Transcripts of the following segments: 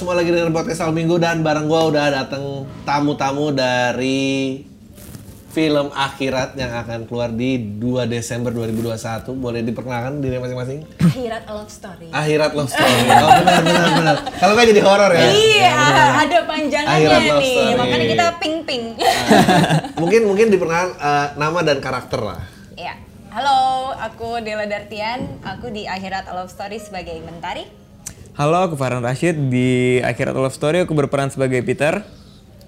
Semua lagi dengan podcast Al Minggu dan bareng gua udah datang tamu-tamu dari film Akhirat yang akan keluar di 2 Desember 2021. Boleh diperkenalkan diri masing-masing? Akhirat love story. Akhirat Love Story. Oh benar benar benar. Kalau nggak jadi horor ya? Iya, ada Akhirat panjangannya love nih. story. Makanya kita ping ping. mungkin mungkin diperkenalkan eh, nama dan karakter lah. Iya. Halo, aku Dela Dartian. Aku di Akhirat love story sebagai mentari. Halo, aku Farhan Rashid. Di Akhirat Love Story aku berperan sebagai Peter.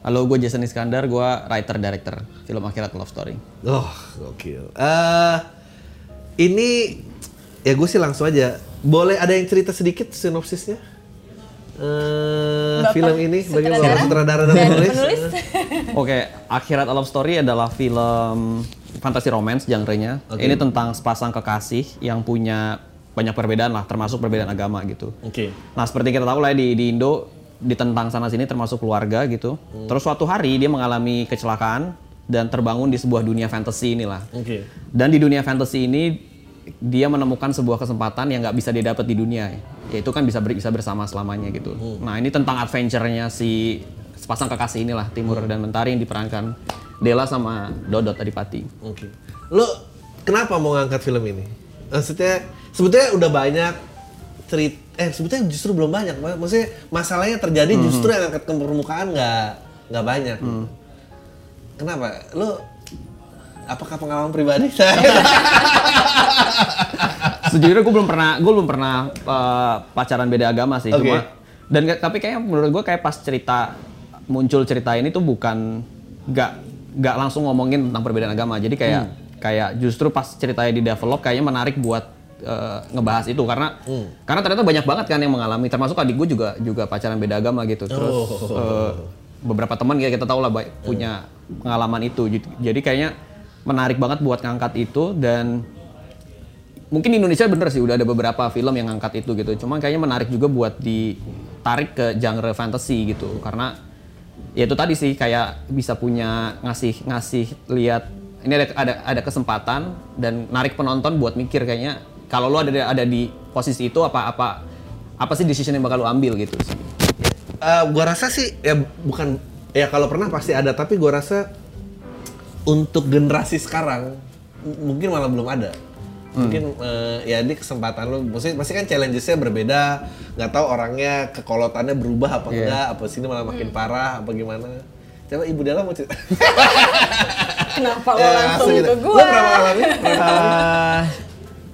Halo, gue Jason Iskandar, gue writer director film Akhirat Love Story. Oh, gokil. Eh ini ya gue sih langsung aja. Boleh ada yang cerita sedikit sinopsisnya? Eh Bapak film ini bagaimana sutradara sutradara dan penulis? penulis. Oke, Akhirat Love Story adalah film fantasi romance genre-nya. Ini tentang sepasang kekasih yang punya banyak perbedaan lah, termasuk perbedaan agama gitu. Oke. Nah, seperti kita tahu lah ya, di, di Indo ditentang sana sini termasuk keluarga gitu. Terus suatu hari dia mengalami kecelakaan dan terbangun di sebuah dunia fantasy inilah. Oke. Dan di dunia fantasy ini dia menemukan sebuah kesempatan yang nggak bisa dia dapat di dunia, yaitu kan bisa ber- bisa bersama selamanya gitu. Nah ini tentang adventure-nya si sepasang kekasih inilah Timur dan Mentari yang diperankan Dela sama Dodot Adipati. Oke. Lo kenapa mau ngangkat film ini? Maksudnya sebetulnya udah banyak cerita eh sebetulnya justru belum banyak. Mak- Maksudnya masalahnya terjadi justru yang angkat ke permukaan nggak nggak banyak. Kenapa? Lo apakah pengalaman pribadi? Sejujurnya gue belum pernah gue belum pernah uh, pacaran beda agama sih, Oke. cuma dan tapi kayaknya menurut gue kayak pas cerita muncul cerita ini tuh bukan nggak nggak langsung ngomongin tentang perbedaan agama, jadi kayak kayak justru pas ceritanya di develop kayaknya menarik buat uh, ngebahas itu. Karena karena ternyata banyak banget kan yang mengalami, termasuk adik gue juga juga pacaran beda agama gitu, terus uh, beberapa teman ya kita tahu lah baik punya pengalaman itu, Jadi- kayaknya menarik banget buat ngangkat itu dan mungkin di Indonesia bener sih udah ada beberapa film yang ngangkat itu gitu. Cuma kayaknya menarik juga buat ditarik ke genre fantasy gitu. Karena ya itu tadi sih kayak bisa punya ngasih ngasih lihat ini ada ada ada kesempatan dan narik penonton buat mikir kayaknya kalau lu ada ada di posisi itu apa apa apa sih decision yang bakal lu ambil gitu sih. Eh, gua rasa sih ya bukan ya kalau pernah pasti ada tapi gua rasa untuk generasi sekarang mungkin malah belum ada. Mungkin eh, ya ini kesempatan lu maksudnya pasti kan challengesnya berbeda nggak tahu orangnya kekolotannya berubah apa enggak apa sini malah makin parah apa gimana. Coba ibu Dela mau cerita Kenapa lo Ya, langsung gitu. ke gua? pernah mengalami Pernah? Eh,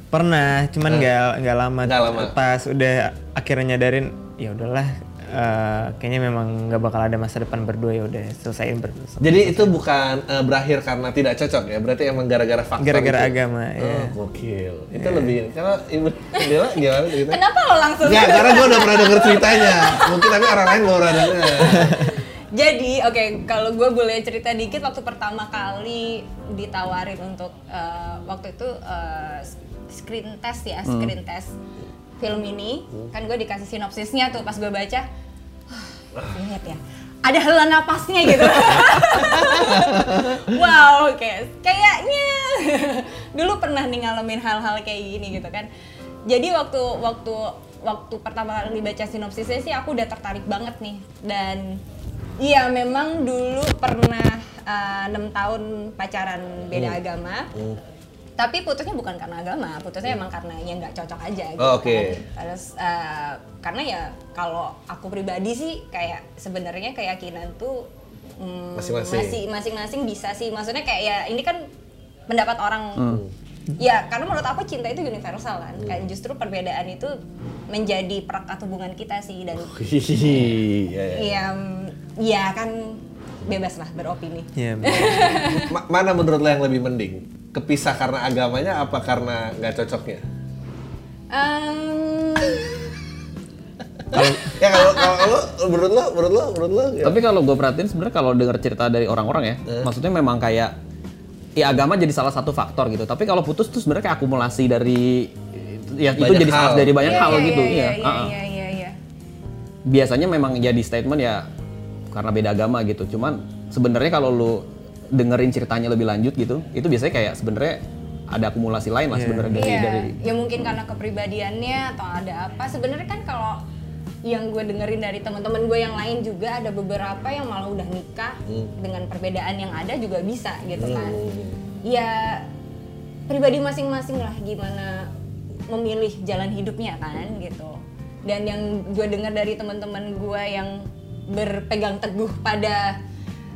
pernah, cuman nggak nggak lama. Nggak lama. Pas udah akhirnya nyadarin, ya udahlah. eh, kayaknya memang nggak bakal ada masa depan berdua ya udah selesaiin berdua. jadi itu bukan eh, berakhir karena tidak cocok ya berarti emang gara-gara faktor Gara-gara itu? agama, ya. oh gokil itu lebih kalau ibu Dela gimana cerita Kenapa lo langsung? Ya, karena gue udah pernah denger ceritanya. Mungkin tapi orang lain belum pernah denger. Jadi, oke, kalau gue boleh cerita dikit waktu pertama kali ditawarin untuk eh, waktu itu eh, screen test ya, screen test film ini, kan gue dikasih sinopsisnya tuh pas gue baca, "Wah, lihat ya, ada hela napasnya gitu. wow, kayak kayaknya dulu pernah nih ngalamin hal-hal kayak gini gitu kan. Jadi waktu waktu waktu pertama kali baca sinopsisnya sih aku udah tertarik banget nih. Dan iya memang dulu pernah eh, enam tahun pacaran beda agama. Tapi putusnya bukan karena agama, putusnya emang karena ya nggak cocok aja gitu. Oh, oke. kan. Terus eh, karena ya kalau aku pribadi sih kayak sebenarnya keyakinan tuh mm, Masing-masing. masih masing-masing bisa sih. Maksudnya kayak ya ini kan pendapat orang. Ya karena menurut aku cinta itu universal kan. Kayak justru perbedaan itu menjadi perekat hubungan kita sih dan Iya, iya. Ya kan bebas lah beropini. Ya, Ma- mana menurut lo yang lebih mending? kepisah karena agamanya apa karena nggak cocoknya? Em, ya kalau kalau menurut lo menurut lo menurut lo ya. Tapi kalau gue perhatiin sebenarnya kalau dengar cerita dari orang-orang ya, Eh. maksudnya memang kayak ya agama jadi salah satu faktor gitu. Tapi kalau putus tuh sebenarnya kayak akumulasi dari ya itu Banyak jadi hal. dari banyak iya, hal iya, gitu. Iya, Iya. iya, iya, iya, iya. Biasanya memang jadi statement ya karena beda agama gitu. Cuman sebenarnya kalau lu dengerin ceritanya lebih lanjut gitu, itu biasanya kayak sebenarnya ada akumulasi lain lah sebenarnya dari Iya, dari ya mungkin karena kepribadiannya atau ada apa. Sebenarnya kan kalau yang gue dengerin dari teman-teman gue yang lain juga ada beberapa yang malah udah nikah dengan perbedaan yang ada juga bisa gitu kan. Ya pribadi masing-masing lah gimana memilih jalan hidupnya kan gitu. Dan yang gue dengar dari teman-teman gue yang berpegang teguh pada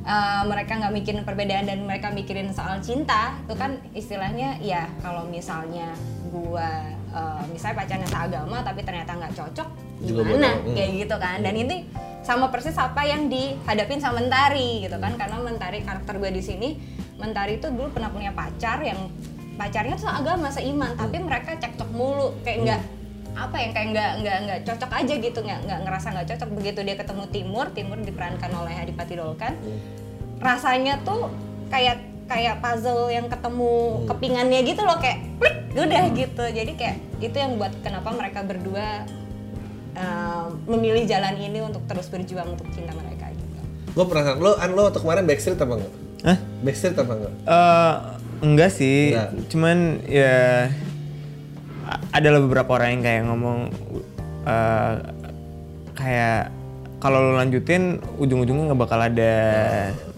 uh, mereka nggak mikirin perbedaan dan mereka mikirin soal cinta itu kan istilahnya ya kalau misalnya gua uh, misalnya pacarnya seagama tapi ternyata nggak cocok Juga gimana? hmm. kayak gitu kan. Dan ini sama persis apa yang dihadapin sama Mentari gitu kan. Karena Mentari karakter gue di sini Mentari itu dulu pernah punya pacar yang pacarnya tuh seagama seiman tapi mereka cekcok mulu. Kayak nggak apa yang kayak nggak nggak nggak cocok aja gitu nggak nggak ngerasa nggak cocok begitu dia ketemu Timur Timur diperankan oleh Adipati Dolken rasanya tuh kayak kayak puzzle yang ketemu kepingannya gitu loh kayak klik udah gitu jadi kayak itu yang buat kenapa mereka berdua uh, memilih jalan ini untuk terus berjuang untuk cinta mereka gitu Gue penasaran lo an lo waktu kemarin backstreet apa enggak? Hah? Backstreet apa enggak? Eh, enggak sih, Enggak. cuman ya adalah beberapa orang yang kayak ngomong eh, kayak kalau lo lanjutin ujung-ujungnya nggak bakal ada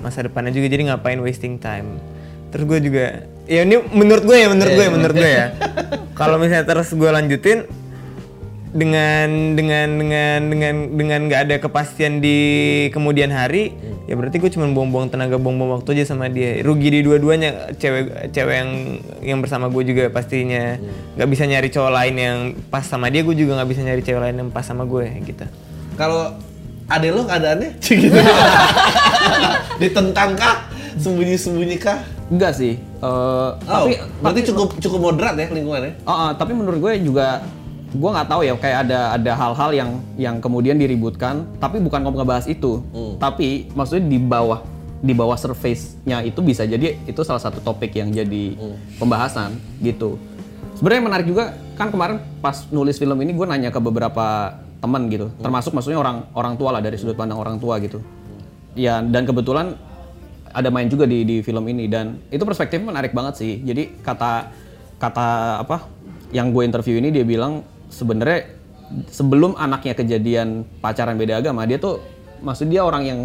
masa depannya juga jadi ngapain wasting time. Terus gue juga ya ini menurut gue ya menurut gue ya menurut gue ya. Kalau misalnya terus gue lanjutin dengan dengan dengan dengan dengan nggak ada kepastian di kemudian hari ya berarti gue cuma buang-buang tenaga buang-buang waktu aja sama dia rugi di dua-duanya cewek cewek yang yang bersama gue juga pastinya nggak bisa nyari cowok lain yang pas sama dia gue juga nggak bisa nyari cewek lain yang pas sama gue gitu Kalau ade lo keadaannya gitu. Ditentang kah? Sembunyi-sembunyi kah? enggak sih. Eh, Oh, tapi berarti cukup cukup moderat ya lingkungannya. Oh, oh, tapi menurut gue juga gue nggak tahu ya kayak ada ada hal-hal yang yang kemudian diributkan tapi bukan ngomong ngebahas itu. Tapi maksudnya di bawah di bawah surface-nya itu bisa jadi itu salah satu topik yang jadi pembahasan gitu. Sebenarnya menarik juga kan kemarin pas nulis film ini gue nanya ke beberapa teman gitu. Termasuk maksudnya orang orang tua lah dari sudut pandang orang tua gitu. Ya dan kebetulan ada main juga di di film ini dan itu perspektifnya menarik banget sih. Jadi kata kata apa yang gue interview ini dia bilang sebenarnya sebelum anaknya kejadian pacaran beda agama dia tuh maksud dia orang yang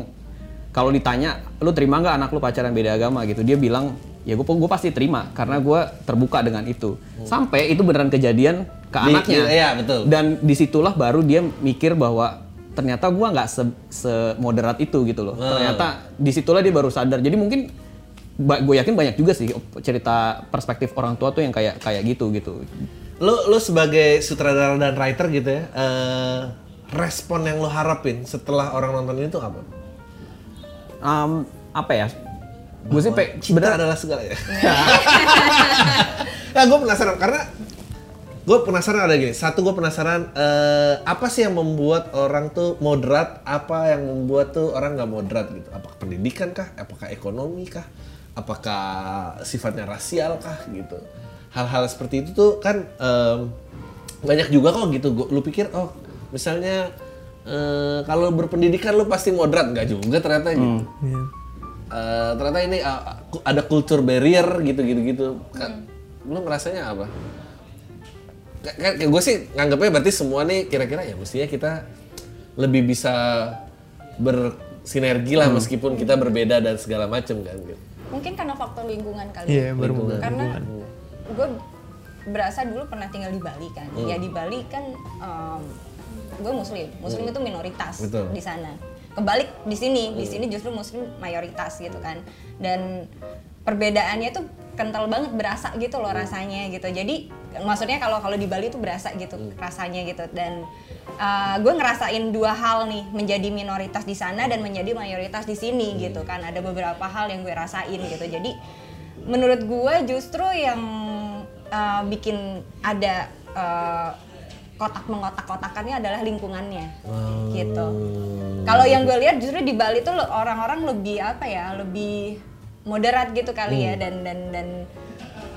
kalau ditanya lu terima nggak anak lu pacaran beda agama? Gitu dia bilang ya gue gue pasti terima karena gue terbuka dengan itu. Sampai itu beneran kejadian ke Di- anaknya. iya, betul. dan di situlah baru dia mikir bahwa ternyata gua nggak se, semoderat itu gitu loh. Ternyata di situlah dia baru sadar. Jadi mungkin gue yakin banyak juga sih cerita perspektif orang tua tuh yang kayak kayak gitu gitu Lo lo sebagai sutradara dan writer gitu ya, eh, respon yang lo harapin setelah orang nonton ini tuh apa? Em, apa ya gue sih pe- Cinta adalah segala ya. nah, gue penasaran karena gue penasaran ada gini. Satu gue penasaran eh, apa sih yang membuat orang tuh moderat, apa yang membuat tuh orang nggak moderat gitu? Apakah pendidikan kah? Apakah ekonomi kah? Apakah sifatnya rasial kah gitu? Hal-hal seperti itu tuh kan em, banyak juga kok gitu. Gua, lu pikir oh misalnya eh, kalau berpendidikan lu pasti moderat nggak juga ternyata gitu. Eh, ternyata ini uh, ada culture barrier gitu gitu gitu lu ngerasanya apa kan gue sih nganggapnya berarti semua nih kira-kira ya mestinya kita lebih bisa bersinergi lah meskipun kita berbeda dan segala macam kan gitu. Mungkin karena faktor lingkungan kali Iya, ya. berhubungan. karena gue berasa dulu pernah tinggal di Bali kan. Ya di Bali kan gue muslim. Muslim itu minoritas Betul. di sana. Kebalik di sini. Di sini justru muslim mayoritas gitu kan. Dan perbedaannya tuh kental banget berasa gitu loh rasanya gitu. Jadi maksudnya kalau kalau di Bali tuh berasa gitu rasanya gitu. Dan gue ngerasain dua hal nih menjadi minoritas di sana dan menjadi mayoritas di sini gitu kan. Ada beberapa hal yang gue rasain gitu. Jadi menurut gue justru yang uh, bikin ada uh, kotak mengotak-kotakannya adalah lingkungannya gitu. Kalau yang gue lihat justru di Bali tuh orang-orang lebih apa ya lebih moderat gitu kali ya dan dan dan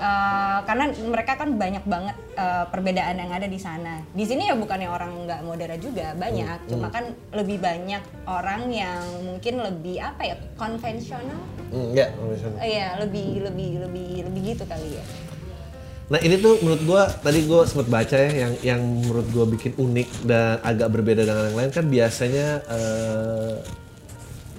uh, karena mereka kan banyak banget uh, perbedaan yang ada di sana. Di sini ya bukannya orang nggak moderat juga banyak. Cuma kan lebih banyak orang yang mungkin lebih apa ya konvensional? Hmm, ya, misalnya. Iya, lebih lebih lebih lebih gitu kali ya. Nah ini tuh menurut gua tadi gua sempat baca ya yang yang menurut gua bikin unik dan agak berbeda dengan yang lain kan biasanya eh,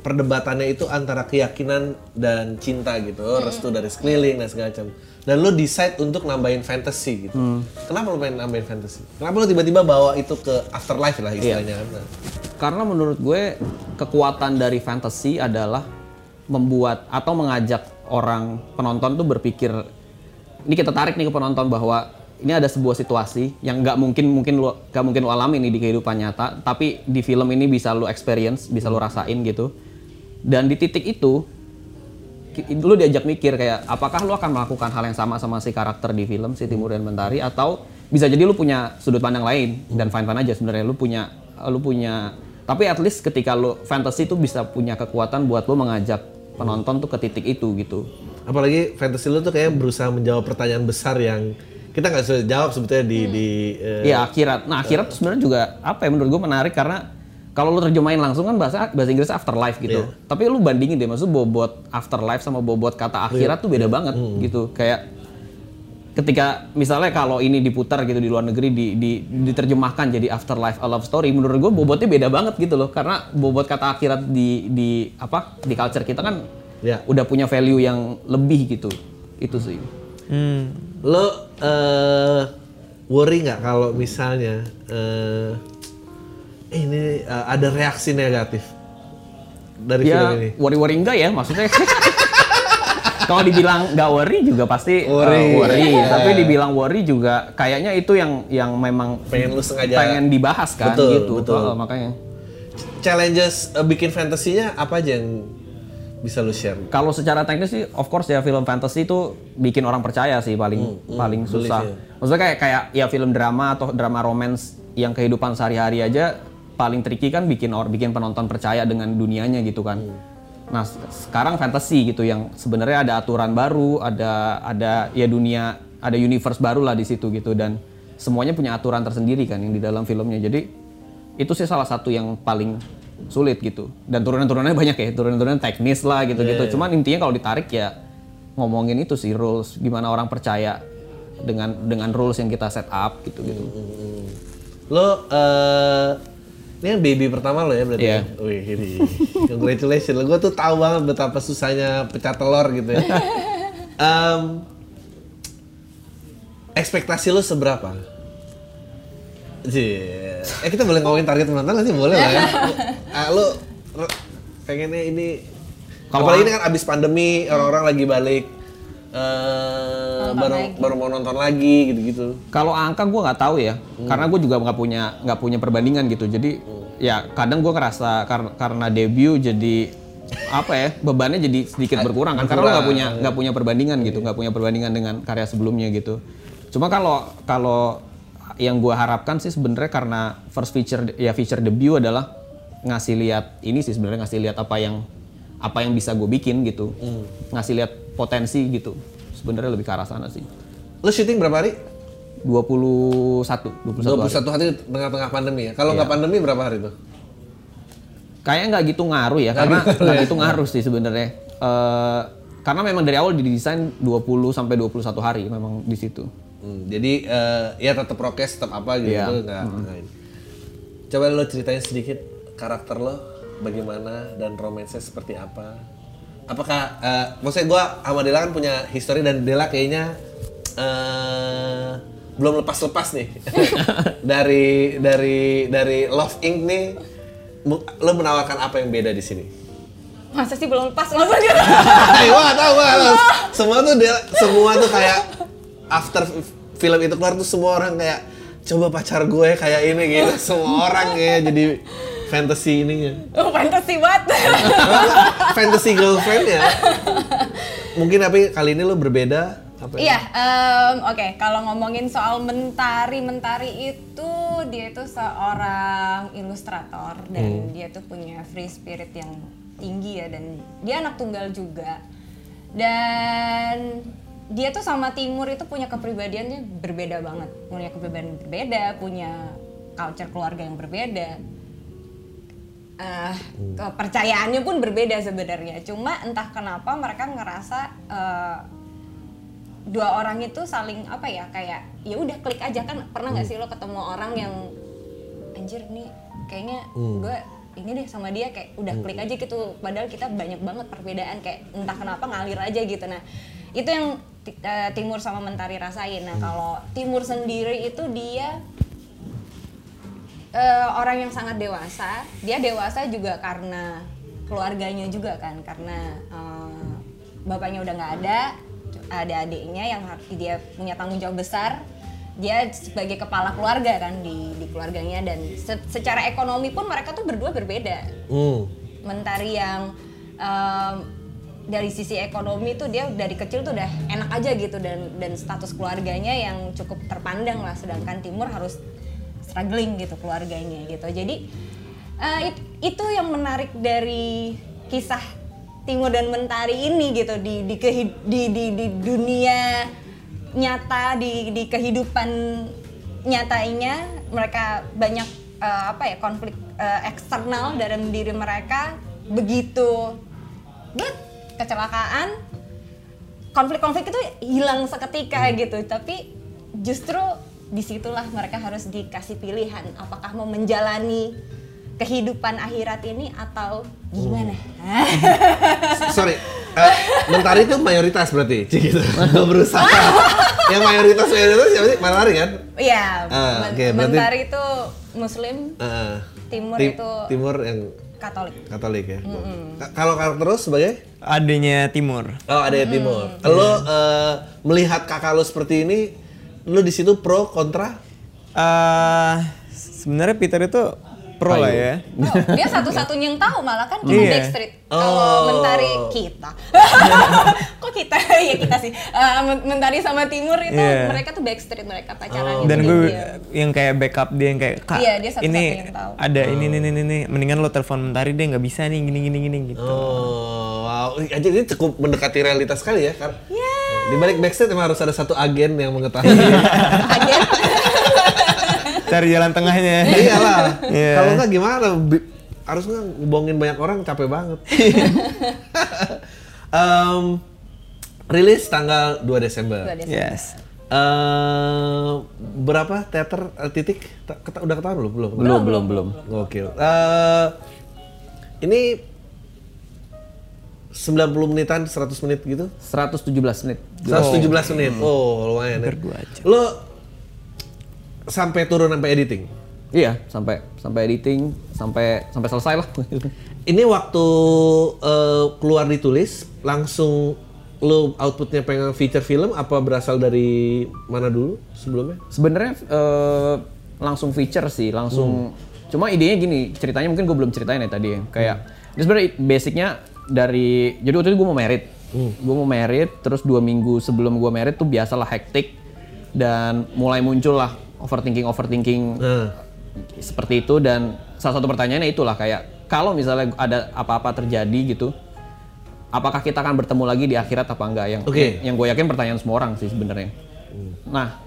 perdebatannya itu antara keyakinan dan cinta gitu, restu dari sekeliling dan segala macam. Dan lu decide untuk nambahin fantasy gitu. Kenapa lu pengen nambahin fantasy? Kenapa lu tiba-tiba bawa itu ke afterlife lah istilahnya kan? Nah, Karena menurut gue kekuatan dari fantasy adalah membuat atau mengajak orang penonton tuh berpikir ini kita tarik nih ke penonton bahwa ini ada sebuah situasi yang nggak mungkin mungkin lu nggak mungkin lu alami nih di kehidupan nyata tapi di film ini bisa lu experience bisa lu rasain gitu dan di titik itu lu diajak mikir kayak apakah lu akan melakukan hal yang sama sama si karakter di film si Timur dan Mentari atau bisa jadi lu punya sudut pandang lain dan fine fine aja sebenarnya. Lu punya lu punya tapi at least ketika lu fantasy itu bisa punya kekuatan buat lu mengajak penonton tuh ke titik itu gitu. Apalagi fantasy lu tuh kayak berusaha menjawab pertanyaan besar yang kita nggak bisa jawab sebetulnya di di eh, Iya akhirat. Nah akhirat sebenarnya juga apa ya menurut gue menarik karena kalau lu terjemahin langsung kan bahasa bahasa Inggrisnya afterlife gitu. Iya. Tapi lu bandingin deh maksud bobot afterlife sama bobot kata akhirat tuh beda banget gitu. Kayak ketika misalnya kalau ini diputar gitu di luar negeri di, di- diterjemahkan jadi afterlife a love story menurut gue bobotnya beda banget gitu loh karena bobot kata akhirat di di apa di culture kita kan Ya. udah punya value yang lebih gitu itu sih Hmm. lo eh worry nggak kalau misalnya eh, ini eh, ada reaksi negatif dari film ya ini worry-worry enggak ya maksudnya kalau dibilang nggak worry juga pasti uh, Worry. worry. Iya. tapi dibilang worry juga kayaknya itu yang yang memang pengen lu sengaja pengen dibahas kan Betul, gitu betul. Oh, makanya challenges eh, bikin fantasinya apa aja yang bisa lu share kalau secara teknis sih of course ya film fantasy itu bikin orang percaya sih paling paling believe susah ya. maksudnya kayak kayak ya film drama atau drama romance yang kehidupan sehari-hari aja paling tricky kan bikin or bikin penonton percaya dengan dunianya gitu kan. Nah se- sekarang fantasy gitu yang sebenarnya ada aturan baru ada ada ya dunia ada universe baru lah di situ gitu dan semuanya punya aturan tersendiri kan yang di dalam filmnya. Jadi itu sih salah satu yang paling sulit gitu. Dan turunan-turunannya banyak ya turunan-turunan teknis lah gitu-gitu cuman intinya kalau ditarik ya ngomongin itu sih rules. Gimana orang percaya dengan dengan rules yang kita set up gitu gitu. Lo eh ini kan baby pertama lo ya berarti Iya. ya? Wih, ini. Congratulations. Gue tuh tahu banget betapa susahnya pecah telur gitu ya. Em, ekspektasi lo seberapa? Sih, eh kita boleh ngomongin target penonton nggak sih? Boleh lah ya. Ah, lo pengennya ini, Kalau apalagi ini kan abis pandemi, orang-orang lagi balik, eh, Nonton baru lagi. baru mau nonton lagi gitu-gitu. kalau angka gue nggak tahu ya karena gue juga nggak punya nggak punya perbandingan gitu jadi ya kadang gue ngerasa karena karena debut jadi apa ya bebannya jadi sedikit berkurang kan karena lo nggak punya nggak punya perbandingan gitu nggak punya perbandingan dengan karya sebelumnya gitu. Cuma kalau kalau yang gue harapkan sih sebenarnya karena first feature ya feature debut adalah ngasih lihat ini sih sebenarnya ngasih lihat apa yang apa yang bisa gue bikin gitu. Ngasih lihat potensi gitu. Sebenarnya lebih ke arah sana sih. Lo syuting berapa hari? 21 21 hari. 21 hari tengah-tengah pandemi ya. Kalau nggak Iya. pandemi berapa hari tuh? Kayaknya nggak gitu ngaruh ya, karena nggak gitu ngaruh sih sebenarnya. Eh, karena memang dari awal didesain 20 sampai 21 hari memang di situ. Hmm, jadi eh, ya tetap prokes, tetap apa gitu Iya. tuh nggak. nggak ini. Coba lo ceritain sedikit karakter lo bagaimana dan romansnya seperti apa. Apakah eh, maksudnya gue sama Dela kan punya history dan Dela kayaknya eh belum lepas-lepas nih dari dari dari Love Inc nih. Lo menawarkan apa yang beda di sini? Masa sih belum lepas maksudnya? Eh, gak tau, gua. Semua tuh dia, semua tuh kayak after film itu keluar tuh semua orang kayak coba pacar gue kayak ini gitu. Semua orang kayak jadi fantasy ininya. Oh, fantasy banget. fantasy girlfriend ya. Mungkin tapi kali ini lo berbeda apa? Iya, em, oke. Kalau ngomongin soal mentari, mentari itu dia itu seorang ilustrator dan dia tuh punya free spirit yang tinggi ya dan dia anak tunggal juga. Dan dia tuh sama Timur itu punya kepribadiannya berbeda banget, punya kepribadian berbeda, punya culture keluarga yang berbeda. Eh, kepercayaannya pun berbeda sebenarnya. Cuma entah kenapa mereka ngerasa eh, dua orang itu saling apa ya kayak ya udah klik aja. Kan pernah nggak sih lo ketemu orang yang anjir nih kayaknya gue ini deh sama dia kayak udah klik aja gitu. Padahal kita banyak banget perbedaan kayak entah kenapa ngalir aja gitu. Nah itu yang eh, Timur sama Mentari rasain. Nah kalau Timur sendiri itu dia eh, orang yang sangat dewasa. Dia dewasa juga karena keluarganya juga kan, karena eh, bapaknya udah nggak ada, ada adiknya yang dia punya tanggung jawab besar. Dia sebagai kepala keluarga kan di, di keluarganya dan se- secara ekonomi pun mereka tuh berdua berbeda. Hmm. Mentari yang em, dari sisi ekonomi tuh dia dari kecil tuh udah enak aja gitu dan dan status keluarganya yang cukup terpandang lah sedangkan Timur harus struggling gitu keluarganya gitu jadi eh, it- itu yang menarik dari kisah Timur dan Mentari ini gitu di di kehi- di, di, di dunia nyata di di kehidupan nyatanya mereka banyak eh, apa ya konflik eh, eksternal dalam diri mereka. Begitu. But kecelakaan konflik-konflik itu hilang seketika gitu. Tapi justru di situlah mereka harus dikasih pilihan apakah mau menjalani kehidupan akhirat ini atau gimana Sorry, eh, mentari itu mayoritas berarti, gitu. Berusaha. yang mayoritas mayoritas siapa sih? Mentari kan? Iya, Ah, men- oke, berarti- Mentari itu Muslim, Eh, Timur Tim- itu Timur yang Katolik. Katolik ya. Ka- Kalau karakter terus sebagai? Adanya Timur. Oh ada yang Timur. Lo eh, melihat kakak lo seperti ini, lo di situ pro kontra? eh sebenarnya Peter itu pro lah ya. Oh, dia satu-satunya yang tahu malah kan cuma Iya. Backstreet. Kalau Oh. Mentari kita, kok kita ya kita sih. Eh, Men- Mentari sama Timur itu Iya. mereka tuh Backstreet mereka pacaran. Oh. Dan gitu. gue Iya. yang kayak backup dia yang kayak kak Iya, dia satu-satunya ini yang tahu." ada ini ini ini ini mendingan lo telepon mentari deh nggak bisa nih gini gini gini gitu. Oh, wow. Jadi ini cukup mendekati realitas sekali ya, kan? Di balik backstage emang harus ada satu agen yang mengetahui. Agen. Cari jalan tengahnya. Iyalah. Iya. Kalau nggak gimana? Harusnya ngebohongin banyak orang capek banget. Em, rilis tanggal 2 Desember. Dua Desember. Yes. Eh, berapa teater eh, titik? Ta- keta- udah ketahuan belum? Belum. Belum, belum, belum. Gokil. Eh, ini 90 menitan, 100 menit gitu? 117 menit. 117 menit. Oh, lumayan ya. Berdua aja. Lo sampai turun sampai editing. Iya, sampai sampai editing, sampai sampai selesai lah. Ini waktu eh, keluar ditulis langsung lo outputnya pengen feature film apa berasal dari mana dulu sebelumnya? Sebenarnya eh, langsung feature sih, langsung. Cuma idenya gini, ceritanya mungkin gue belum ceritain ya tadi ya. Kayak, ini sebenarnya basicnya dari, jadi waktu itu gue mau merit. Gue mau merit, terus dua minggu sebelum gue merit tuh biasalah hektik. Dan mulai muncul lah overthinking-overthinking Nah, seperti itu. Dan salah satu pertanyaannya itulah kayak, kalau misalnya ada apa-apa terjadi gitu, apakah kita akan bertemu lagi di akhirat apa enggak? Yang, Oke. yang gue yakin pertanyaan semua orang sih sebenarnya. Nah,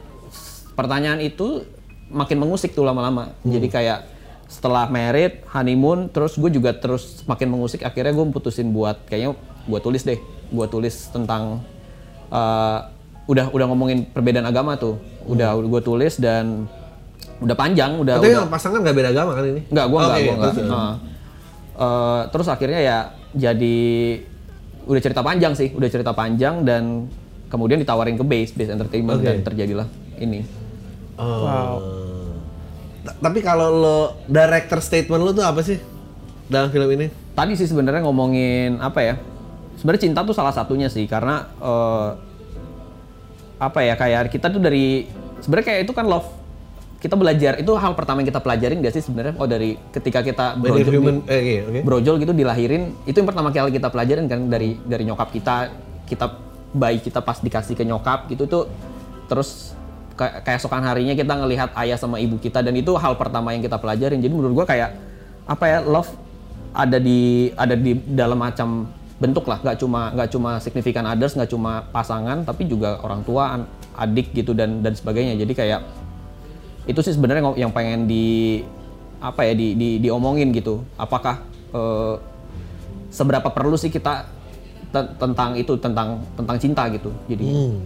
pertanyaan itu makin mengusik tuh lama-lama. Jadi kayak setelah merit, honeymoon, terus gue juga terus makin mengusik. Akhirnya gue putusin buat kayaknya gue tulis deh, gue tulis tentang eh, udah udah ngomongin perbedaan agama tuh, udah gue tulis dan udah panjang, udah Tapi udah pasangan nggak beda agama kan ini? Enggak, gua enggak, Oke, gua enggak. terus- Heeh. Eh, terus akhirnya ya jadi udah cerita panjang sih, udah cerita panjang dan kemudian ditawarin ke Base, Base Entertainment Oke. dan terjadilah ini. Oh. Ta- Tapi kalau lo director statement lo tuh apa sih dalam film ini? Tadi sih sebenarnya ngomongin apa ya? Sebenarnya cinta tuh salah satunya sih karena eh, apa ya kayak kita tuh dari sebenarnya kayak itu kan love. Kita belajar itu hal pertama yang kita pelajarin gak sih sebenarnya? Oh dari ketika kita brojol, human, eh, iya, oke. brojol gitu dilahirin itu yang pertama kali kita pelajarin kan dari dari nyokap kita. Kita bayi kita pas dikasih ke nyokap gitu tuh terus kayak keesokan harinya kita ngelihat ayah sama ibu kita dan itu hal pertama yang kita pelajarin. Jadi menurut gua kayak apa ya love ada di ada di dalam macam bentuk lah nggak cuma nggak cuma significant others nggak cuma pasangan tapi juga orang tua adik gitu dan dan sebagainya. Jadi kayak itu sih sebenarnya yang pengen di apa ya di, di diomongin gitu. Apakah eh, seberapa perlu sih kita te- tentang itu tentang tentang cinta gitu jadi Hmm.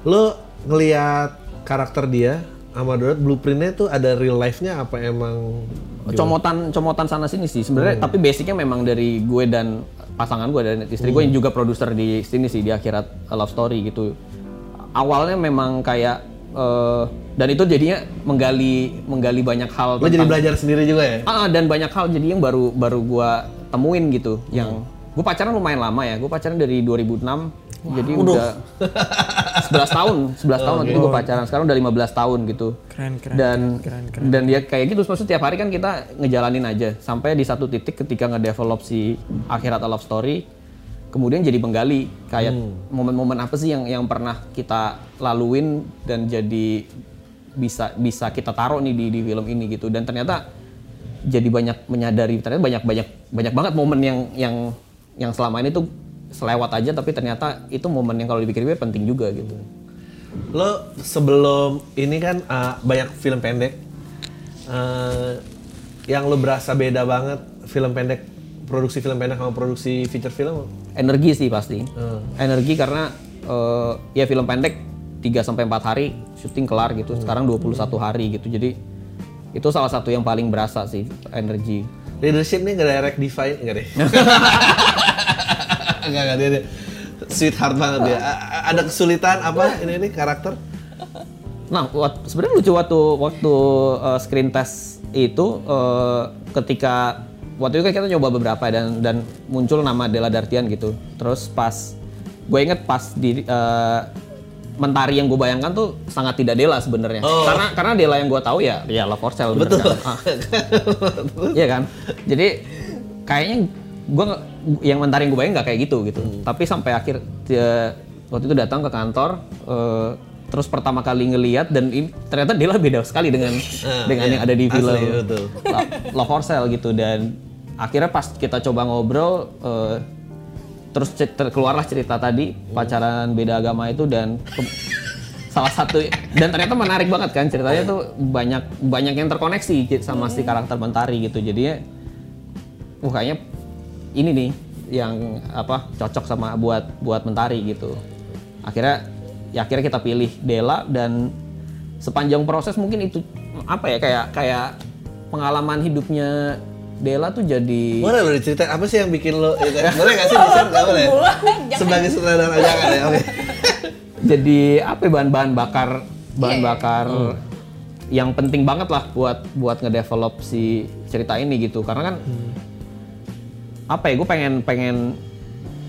Lo ngelihat karakter dia sama Dorot blueprintnya tuh ada real life-nya apa emang comotan comotan sana sini sih sebenarnya tapi basicnya memang dari gue dan pasangan gue dan istri gue yang juga produser di sini sih di akhirat love story gitu awalnya memang kayak eh, dan itu jadinya menggali menggali banyak hal lo jadi belajar sendiri juga ya? Ah, dan banyak hal jadi yang baru baru gua temuin gitu. Yang gue pacaran lumayan lama ya. Gue pacaran dari 2006. jadi udah 11 tahun, 11 tahun. Waktu itu gue pacaran. Sekarang udah 15 tahun gitu. Keren, keren, Dan keren, dan dia kayak gitu maksudnya tiap hari kan kita ngejalanin aja. Sampai di satu titik ketika ngedevelop si akhirat love story kemudian jadi menggali kayak momen-momen apa sih yang yang pernah kita laluin dan jadi bisa bisa kita taruh nih di di film ini gitu. Dan ternyata jadi banyak menyadari ternyata banyak banyak banyak banget momen yang yang yang selama ini tuh selewat aja tapi ternyata itu momen yang kalau dipikir-pikir penting juga gitu. Lo sebelum ini kan uh, banyak film pendek uh, yang lo berasa beda banget film pendek produksi film pendek sama produksi feature film Energi sih pasti. Hmm. Energi karena eh, ya film pendek 3 sampai 4 hari syuting kelar gitu. Sekarang 21 hari gitu. Jadi itu salah satu yang paling berasa sih energi. leadership nih nggak direct define enggak deh enggak enggak dia, dia sweetheart banget dia A- ada kesulitan apa ini ini karakter Nah, sebenarnya lucu waktu waktu eh, screen test itu eh, ketika waktu itu kan kita nyoba beberapa dan dan muncul nama Della Dartian gitu. Terus pas gue inget pas di eh, Mentari yang gue bayangkan tuh sangat tidak Della sebenarnya. Karena karena Della yang gue tahu ya ya Love for Sale Betul. kan? Ah. Iya kan? Jadi kayaknya gue yang mentari yang gue bayang nggak kayak gitu gitu. Tapi sampai akhir dia, waktu itu datang ke kantor, eh, terus pertama kali ngeliat dan ini, ternyata dia beda sekali dengan dengan iya. yang ada di Asli, film betul. Lo- Love for Sale gitu dan akhirnya pas kita coba ngobrol. eh, terus keluarlah cerita tadi pacaran beda agama itu dan salah satu dan ternyata menarik banget kan ceritanya tuh banyak banyak yang terkoneksi sama si karakter Mentari gitu jadinya wah kayaknya ini nih yang apa cocok sama buat buat Mentari gitu. Akhirnya ya akhirnya kita pilih Dela dan sepanjang proses mungkin itu apa ya kayak kayak pengalaman hidupnya Dela tuh jadi boleh lo diceritain apa sih yang bikin lo itu? boleh nggak sih bisa nggak boleh? Sebagai sutradara jangan ya oke. Jadi apa ya, bahan-bahan bakar bahan Iya, iya. bakar yang penting banget lah buat buat ngedevelop si cerita ini gitu. Karena kan apa ya gue pengen pengen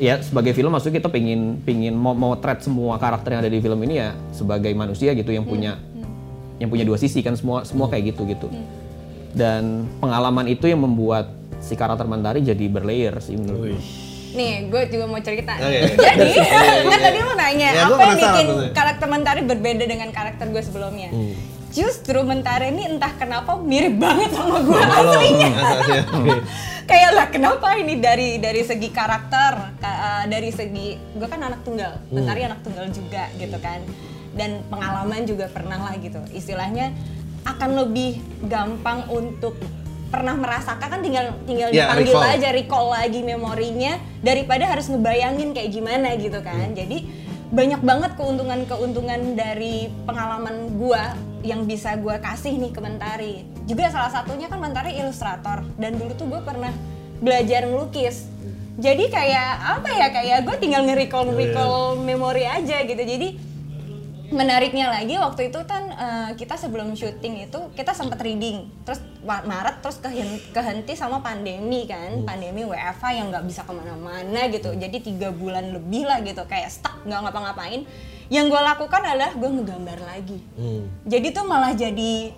ya sebagai film maksudnya kita pengen pengen mau mau thread semua karakter yang ada di film ini ya sebagai manusia gitu yang punya yang punya dua sisi kan semua semua kayak gitu gitu dan pengalaman itu yang membuat si karakter Mandari jadi berlayer sih menurut gue. Nih, gue juga mau cerita. Oke. Jadi, kan tadi lu nanya, Ya, apa yang bikin karakter Mentari berbeda dengan karakter gue sebelumnya? Hmm. Justru Mentari ini entah kenapa mirip banget sama gue Lo, aslinya. Kayak lah, kenapa ini dari dari segi karakter, ka- eh, dari segi gue kan anak tunggal, Mentari anak tunggal juga gitu kan, dan pengalaman juga pernah lah gitu. Istilahnya akan lebih gampang untuk pernah merasakan kan tinggal tinggal Ya, dipanggil recall. aja recall lagi memorinya daripada harus ngebayangin kayak gimana gitu kan. Jadi banyak banget keuntungan-keuntungan dari pengalaman gua yang bisa gua kasih nih ke Mentari. Juga salah satunya kan Mentari ilustrator dan dulu tuh gue pernah belajar ngelukis. Jadi kayak apa ya kayak gue tinggal nge-recall nge-recall memori aja gitu. Jadi menariknya lagi waktu itu kan eh, kita sebelum syuting itu kita sempat reading. Terus Ma- Maret terus kehen- kehenti sama pandemi kan. Pandemi WFH yang nggak bisa ke mana-mana gitu. Jadi tiga bulan lebih lah gitu kayak stuck nggak ngapa-ngapain. Yang gue lakukan adalah gue ngegambar lagi. Hmm. jadi tuh malah jadi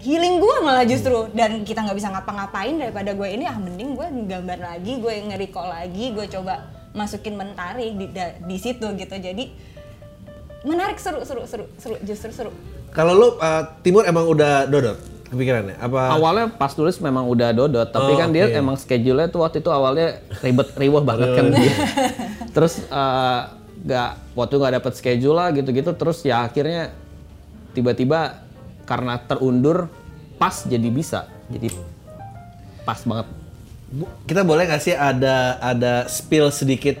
healing gue malah justru. Dan kita nggak bisa ngapa-ngapain daripada gue ini ah mending gue gambar lagi gue nge-recall lagi gue coba masukin mentari di, di situ gitu. Jadi menarik seru seru seru seru justru seru Kalau lu uh, Timur emang udah dodot kepikirannya? Apa? Awalnya pas tulis memang udah dodot, tapi Oh, kan dia oke. emang schedule-nya tuh waktu itu awalnya ribet riwah banget kan dia. terus eh, nggak waktu nggak dapet schedule lah gitu-gitu, terus ya akhirnya tiba-tiba karena terundur pas jadi bisa, jadi pas banget. Bu- Kita boleh nggak sih ada ada spill sedikit?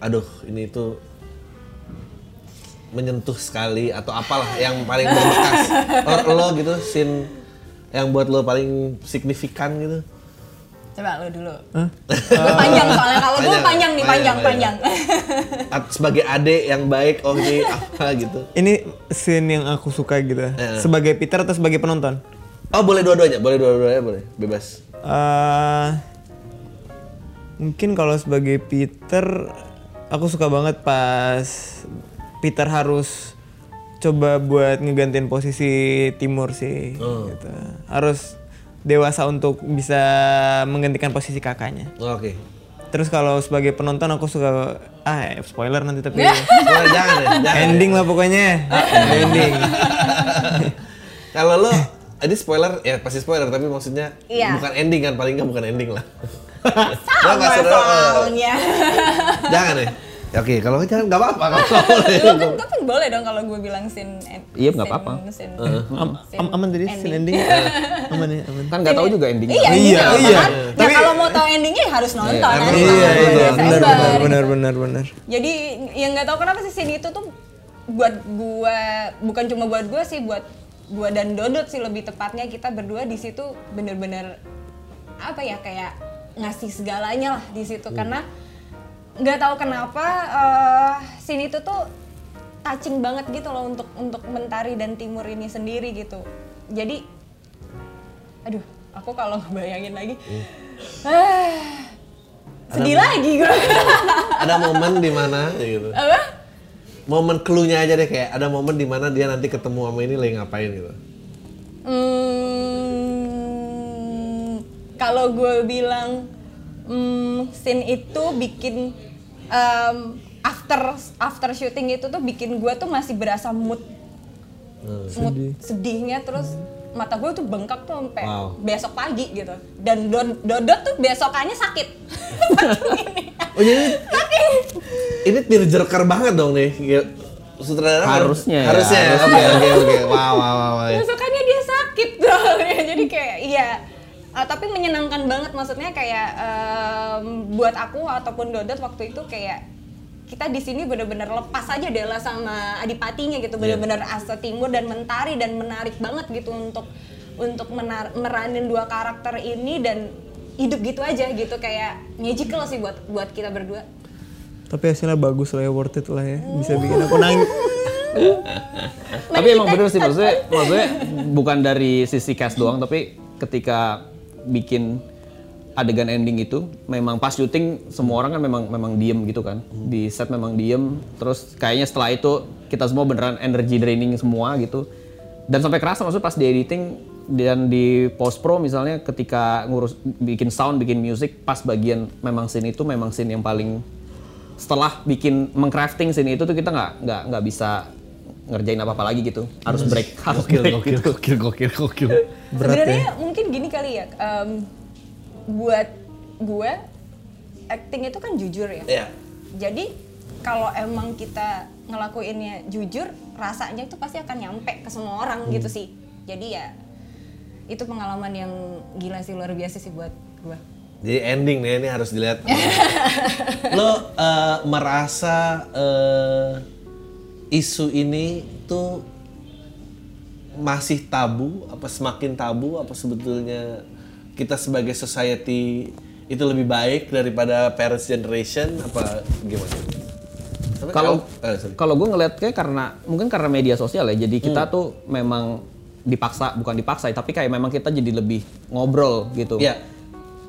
aduh ini tuh menyentuh sekali atau apalah yang paling berbekas. Or lo gitu scene yang buat lo paling signifikan gitu. Coba lu dulu. Lu panjang soalnya kalau gue Panjang, panjang nih panjang panjang, panjang, sebagai adik yang baik oh ini apa gitu. Ini scene yang aku suka gitu. Sebagai Peter atau sebagai penonton? oh boleh dua-duanya boleh dua-duanya boleh. Bebas. Eh mungkin kalau sebagai Peter, aku suka banget pas Peter harus coba buat ngegantiin posisi Timur sih. Gitu. Harus dewasa untuk bisa menggantikan posisi kakaknya. Oh, oke Terus kalau sebagai penonton aku suka ah eh, spoiler nanti tapi boleh jangan ya jangan ending lah pokoknya. ending. kalau lo ini spoiler ya pasti spoiler tapi maksudnya Iya. bukan ending kan paling nggak bukan ending lah sama eh, soalnya jangan ya Ya, oke kalau jangan nggak apa-apa kalau kan tapi boleh dong kalau gue bilang en- Iya, nggak apa-apa. am- aman tadi scene ending. aman ya, aman. Kan nggak tahu juga endingnya. Iya, Iya, iya, iya. kan? Ya Tapi- kalau mau tahu endingnya ya harus nonton. harus kan? Iya, Betul, iya, benar benar benar benar benar. Jadi yang nggak tahu kenapa sih scene itu tuh buat gua bukan cuma buat gua sih buat gua dan Dodot sih lebih tepatnya kita berdua di situ bener-bener apa ya kayak ngasih segalanya lah di situ karena nggak tahu kenapa eh scene itu tuh touching banget gitu loh untuk untuk Mentari dan Timur ini sendiri gitu. Jadi aduh, aku kalau ngebayangin lagi ah, sedih lagi gue. ada momen di mana gitu Apa? momen clue-nya aja deh kayak ada momen di mana dia nanti ketemu sama ini lagi ngapain gitu Hmm, kalau gue bilang hmm, scene itu bikin em, after after syuting itu tuh bikin gue tuh masih berasa mood. Mood sedihnya terus mata gue tuh bengkak tuh sampai Wow. besok pagi gitu. Dan Do- Dodot tuh besokannya sakit. Oh jadi ini tearjerker banget dong nih. Sutradara Harusnya ya, harusnya ya. oke oke oke. Wow wow wow, wow. besokannya dia sakit soalnya jadi kayak iya Uh, tapi menyenangkan banget maksudnya kayak em, buat aku ataupun Dodot waktu itu kayak kita di sini bener-bener lepas aja Dela sama Adipatinya gitu bener-bener asa timur dan mentari dan menarik banget gitu untuk untuk menar- meranin dua karakter ini dan hidup gitu aja gitu kayak magical sih buat buat kita berdua Tapi hasilnya bagus lah ya, worth it lah ya. Bisa bikin aku nangis. tapi emang bener sih maksudnya maksudnya bukan dari sisi cast doang tapi ketika bikin adegan ending itu memang pas syuting semua orang kan memang memang diem gitu kan. Di set memang diem terus kayaknya setelah itu kita semua beneran energy draining semua gitu. Dan sampai kerasa maksudnya pas di editing dan di post pro misalnya ketika ngurus bikin sound bikin music pas bagian memang scene itu memang scene yang paling setelah bikin mengcrafting scene itu tuh kita nggak nggak nggak bisa ngerjain apa apa lagi gitu harus break harus gokil break gokil gitu. gokil gokil gokil Sebenarnya mungkin gini kali ya, em, buat gue acting itu kan jujur ya. Iya. Jadi kalau emang kita ngelakuinnya jujur rasanya itu pasti akan nyampe ke semua orang gitu sih jadi ya itu pengalaman yang gila sih luar biasa sih buat gua Jadi ending nih ini harus dilihat. Lo eh, merasa eh, isu ini tuh masih tabu apa semakin tabu apa sebetulnya kita sebagai society itu lebih baik daripada parents generation apa gimana? Kalau eh, kalau gue ngeliat kayak karena mungkin karena media sosial ya, jadi kita tuh memang dipaksa bukan dipaksa, tapi kayak memang kita jadi lebih ngobrol gitu. Iya.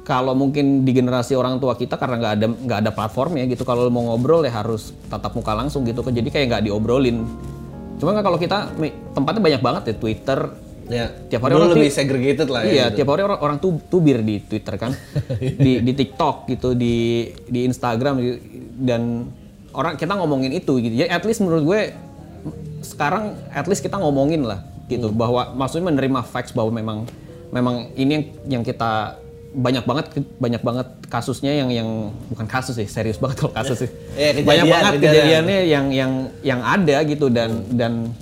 Kalau mungkin di generasi orang tua kita karena nggak ada nggak ada platformnya gitu, kalau mau ngobrol ya harus tatap muka langsung gitu, jadi kayak nggak diobrolin. Cuma kan kalau kita tempatnya banyak banget ya Twitter. ya Tiap hari dulu orang lebih segregated lah ya. Iya, gitu. tiap hari orang, orang tuh tubir di Twitter kan, di di TikTok gitu, di di Instagram dan orang kita ngomongin itu gitu. Ya at least menurut gue sekarang at least kita ngomongin lah gitu bahwa maksudnya menerima facts bahwa memang memang ini yang, yang kita banyak banget banyak banget kasusnya yang yang bukan kasus sih serius banget kalau kasus sih kejadian, banyak banget kejadian. kejadiannya yang yang yang ada gitu dan dan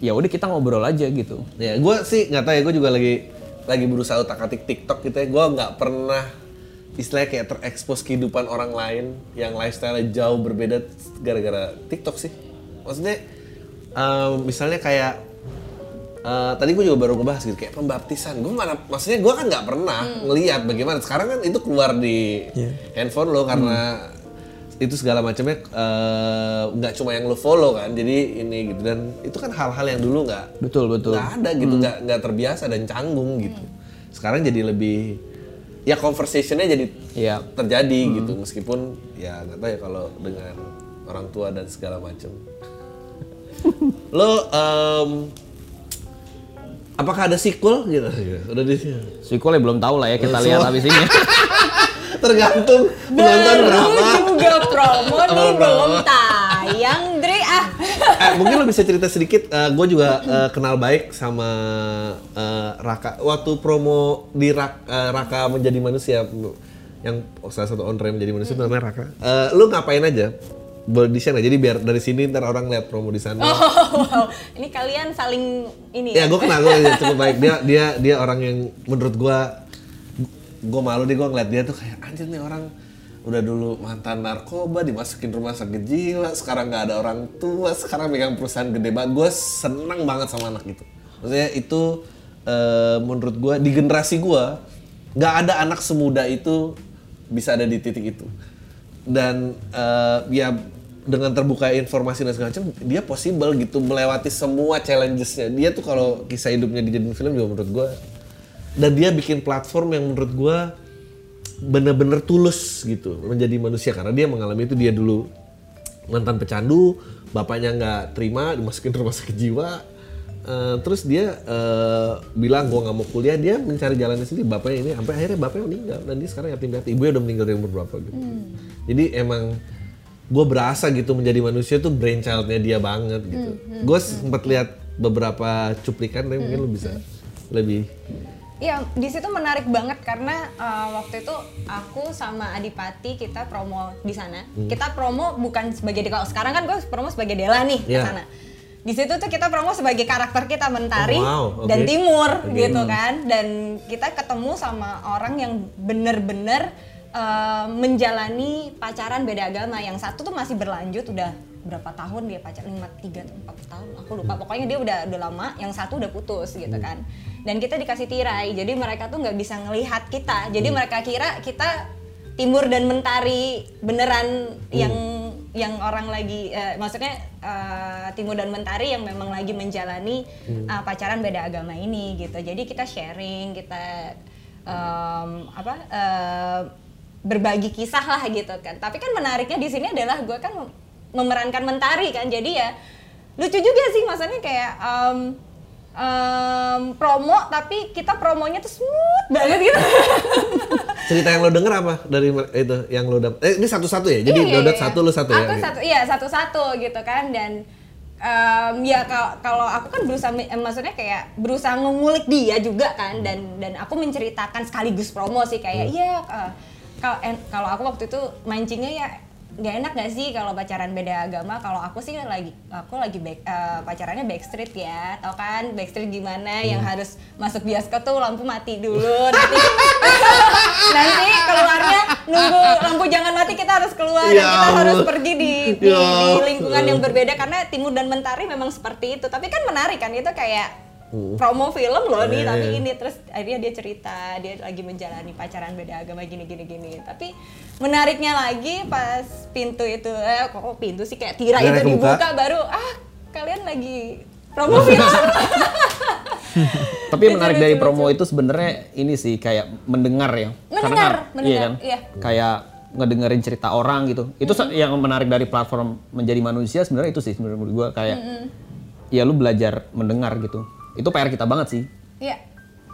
ya udah kita ngobrol aja gitu Ya, gue sih nggak tahu ya, gue juga lagi lagi berusaha utak atik TikTok gitu ya. Gue nggak pernah istilahnya kayak terekspos kehidupan orang lain yang lifestyle jauh berbeda gara-gara TikTok sih. Maksudnya, em, misalnya kayak eh, tadi gue juga baru ngebahas gitu kayak pembaptisan. Gue mana, maksudnya gue kan nggak pernah ngelihat bagaimana. Sekarang kan itu keluar di handphone lo karena itu segala macamnya eh, nggak cuma yang lo follow kan. Jadi ini gitu. Dan itu kan hal-hal yang dulu nggak betul betul. nggak ada gitu nggak nggak terbiasa dan canggung gitu. Sekarang jadi lebih ya conversationnya jadi Iya. terjadi gitu. Meskipun ya nggak tahu ya kalau dengan orang tua dan segala macam. Lo em, apakah ada sequel gitu udah di Sequel ya belum tahu lah ya kita lihat habis ini. tergantung penonton berapa juga promo nih Belum tayang Dre ah eh, mungkin lo bisa cerita sedikit. gue juga eh, kenal baik sama eh, Raka. Waktu promo di Rak- eh, Raka menjadi manusia, yang salah satu on menjadi manusia namanya Raka. Eh, lu ngapain aja? Boleh di share? Jadi biar dari sini ntar orang lihat promo di sana. oh wow ini kalian saling ini Ya gue kenal gue cukup baik. Dia dia dia orang yang menurut gue gue malu deh gue ngeliat dia tuh kayak anjir nih orang udah dulu mantan narkoba dimasukin rumah sakit jiwa sekarang nggak ada orang tua sekarang megang perusahaan gede banget gue seneng banget sama anak itu maksudnya itu eh, menurut gue di generasi gue nggak ada anak semuda itu bisa ada di titik itu dan eh, ya dengan terbuka informasi dan segala macam dia possible gitu melewati semua challengesnya. Dia tuh kalau kisah hidupnya dijadiin film juga menurut gue dan dia bikin platform yang menurut gue bener-bener tulus gitu menjadi manusia. Karena dia mengalami itu dia dulu mantan pecandu bapaknya nggak terima dimasukin rumah sakit jiwa. Eh, terus dia eh, bilang gua nggak mau kuliah dia mencari jalannya sendiri bapaknya ini sampai akhirnya bapaknya meninggal dan dia sekarang yatim piatu. Ibunya udah meninggal dari umur berapa gitu. Jadi emang gue berasa gitu menjadi manusia tuh brainchildnya dia banget gitu gue sempat lihat beberapa cuplikan tapi mungkin lu bisa lebih Iya, di situ menarik banget karena uh, waktu itu aku sama Adipati kita promo di sana. Hmm. Kita promo bukan sebagai kalau sekarang kan gue promo sebagai Dela nih ke Iya. sana. Di situ tuh kita promo sebagai karakter kita Mentari Oh, wow, dan oke. Timur Oke. gitu kan. Dan kita ketemu sama orang yang bener-bener uh, menjalani pacaran beda agama. Yang satu tuh masih berlanjut udah berapa tahun dia pacaran lima tiga empat tahun aku lupa. Pokoknya dia udah udah lama yang satu udah putus gitu kan. Dan kita dikasih tirai jadi mereka tuh nggak bisa ngelihat kita. Jadi mereka kira kita timur dan mentari beneran yang yang orang lagi eh, maksudnya eh, timur dan mentari yang memang lagi menjalani eh, pacaran beda agama ini gitu. Jadi kita sharing kita em, apa eh, berbagi kisah lah gitu kan. Tapi kan menariknya di sini adalah gue kan mem- memerankan mentari kan. Jadi ya lucu juga sih maksudnya kayak em, em, promo tapi kita promonya tuh smooth banget gitu. Cerita yang lo denger apa dari itu yang lo dapet eh ini satu-satu ya? Jadi Iya, iya, Dodot iya. satu lo satu ya? Aku satu iya satu-satu gitu kan. Dan em, ya kalau aku kan berusaha eh, maksudnya kayak berusaha ngulik dia juga kan. Dan dan aku menceritakan sekaligus promo sih. Kayak Hmm. iya eh, kalau kalau aku waktu itu mancingnya ya nggak enak gak sih kalau pacaran beda agama? Kalau aku sih lagi aku lagi back, eh, pacarannya backstreet ya tau kan? Backstreet gimana? Yang Hmm. harus masuk bioskop tuh lampu mati dulu nanti nanti keluarnya nunggu lampu jangan mati kita harus keluar Ya dan kita ampun. harus pergi di, di, Ya di lingkungan yang berbeda karena timur dan mentari memang seperti itu. Tapi kan menarik kan itu kayak Hmm. promo film loh nih Iya, tapi iya. ini terus akhirnya dia cerita dia lagi menjalani pacaran beda agama gini gini gini tapi menariknya lagi pas pintu itu eh kok pintu sih kayak tirai itu kebuka. dibuka baru ah kalian lagi promo film Tapi yang menarik dari promo itu sebenarnya ini sih kayak mendengar ya. Mendengar, kan- mendengar, Iya kan? iya. Kayak ngedengerin cerita orang gitu. Itu sa- yang menarik dari platform menjadi manusia sebenarnya itu sih sebenarnya menurut gua kayak ya lu belajar mendengar gitu. Itu PR kita banget sih. iya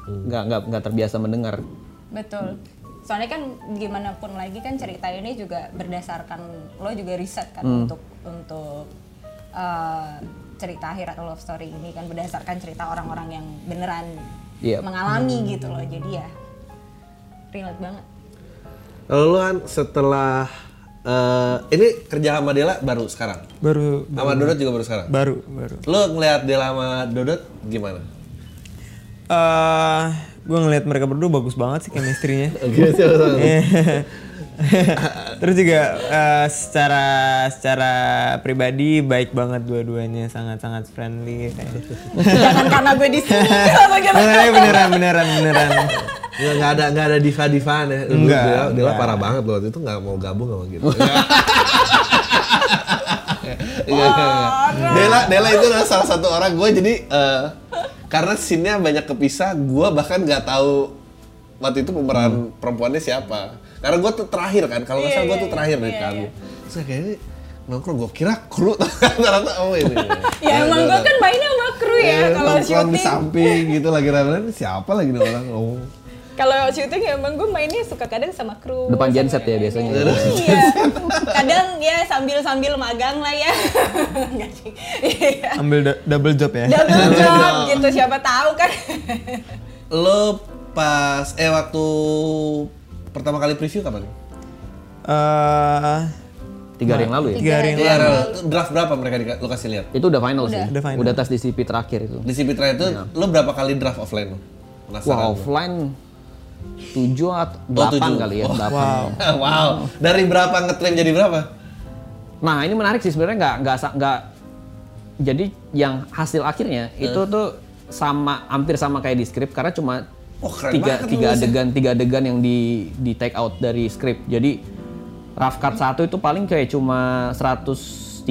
Nggak nggak nggak terbiasa mendengar. betul soalnya kan gimana pun lagi kan cerita ini juga berdasarkan lo juga riset kan Hmm. untuk untuk eh, cerita akhirat love story ini kan berdasarkan cerita orang-orang yang beneran Iya. mengalami gitu loh jadi ya relate banget Lalu lu kan setelah eh, ini kerja sama Dela baru sekarang. Baru Sama Dodot juga baru sekarang. baru baru. Lu ngelihat Dela sama Dodot gimana? eh gue ngeliat mereka berdua bagus banget sih chemistry-nya. Oke, Terus juga eh, secara secara pribadi baik banget dua-duanya sangat-sangat friendly kayak jangan karena gue di sini langsung gitu. Beneran beneran beneran beneran. Nggak, nggak ada nggak ada diva divaan ya. Enggak, Dela, Dela enggak. parah banget loh waktu itu nggak mau gabung sama gitu. Enggak, enggak. Dela Dela itu adalah salah satu orang gue jadi eh, karena scene-nya banyak kepisah, gue bahkan nggak tahu waktu itu pemeran perempuannya siapa. Karena gue tuh terakhir kan, kalau nggak Iya, salah gue iya, tuh terakhir iya, dari iya, kamu. iya. Terus kayak ini nongkrong gue kira kru ternyata oh ini. ya emang gue kan mainnya sama kru ya kalau nongkrong di syuting samping gitu lagi rame-rame siapa lagi nih orang oh kalau syuting ya emang gue mainnya suka kadang sama kru Depan genset ya biasanya. iya kadang ya sambil sambil magang lah ya. Iya. Ambil do- double job ya. double job gitu siapa tahu kan lo pas eh waktu pertama kali preview kapan? Eh Tiga hari yang lalu ya. tiga hari yang Iya, lalu. draft berapa mereka di, lo kasih lihat? Itu udah final sih. Udah final. Udah tes DCP terakhir itu. Di CP terakhir itu lo berapa kali draft offline lo? Wah Penasaran gua. offline tujuh atau Oh, delapan tujuh. kali ya. Oh, delapan. wow. Dari berapa ngetrain jadi berapa? Nah ini menarik sih sebenarnya nggak nggak nggak jadi yang hasil akhirnya itu tuh sama hampir sama kayak di skrip karena cuma Oh, keren tiga banget tiga nulisnya. adegan tiga adegan yang di di take out dari skrip jadi rough cut satu itu paling kayak cuma 130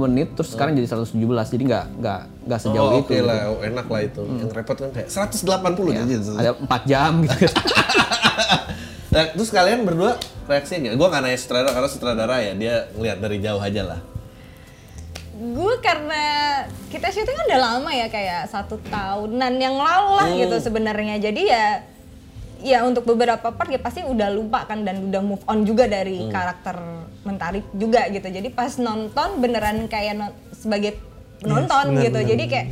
menit terus sekarang jadi 117 jadi nggak nggak nggak sejauh oh, itu Oke lah, oh, enak lah itu. Yang repot kan kayak 180 Ya, jadi. ada 4 jam gitu Nah, terus kalian berdua reaksinya? Gue nggak nanya sutradara karena sutradara ya dia ngeliat dari jauh aja lah. gue karena kita syuting kan udah lama ya kayak satu tahunan yang lalu lah gitu sebenarnya. Jadi ya ya untuk beberapa part ya pasti udah lupa kan dan udah move on juga dari karakter mentari juga gitu. Jadi pas nonton beneran kayak no- sebagai penonton bener, gitu. bener, jadi kayak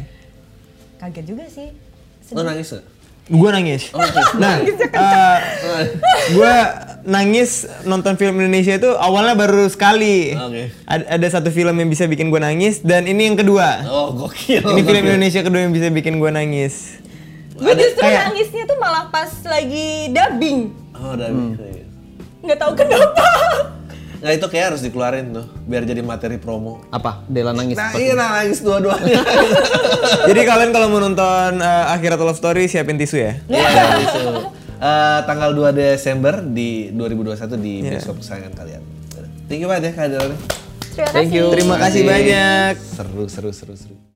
kaget juga sih. Lo nangis gak? Gue nangis. Nah, gue nangis nonton film Indonesia itu awalnya baru sekali. Oke. Ad- Ada satu film yang bisa bikin gue nangis dan ini yang kedua. Oh, gokil. Ini film. Indonesia kedua yang bisa bikin gue nangis. gue justru kayak- nangisnya tuh malah pas lagi dubbing Oh, udah Hmm. bisa. nggak tahu kenapa Nah itu kayak harus dikeluarin tuh, biar jadi materi promo. apa Dela nangis Nah iya nah, nangis dua-duanya. Jadi kalian kalau mau nonton uh, Akhirat Love Story siapin tisu ya. Iya, itu. Eh, tanggal 2 Desember di 2021 di bioskop kesayangan kalian. Thank you banget ya kehadirannya. Terima Thank kasih. you. Terima kasih banyak. Seru, seru, seru, seru.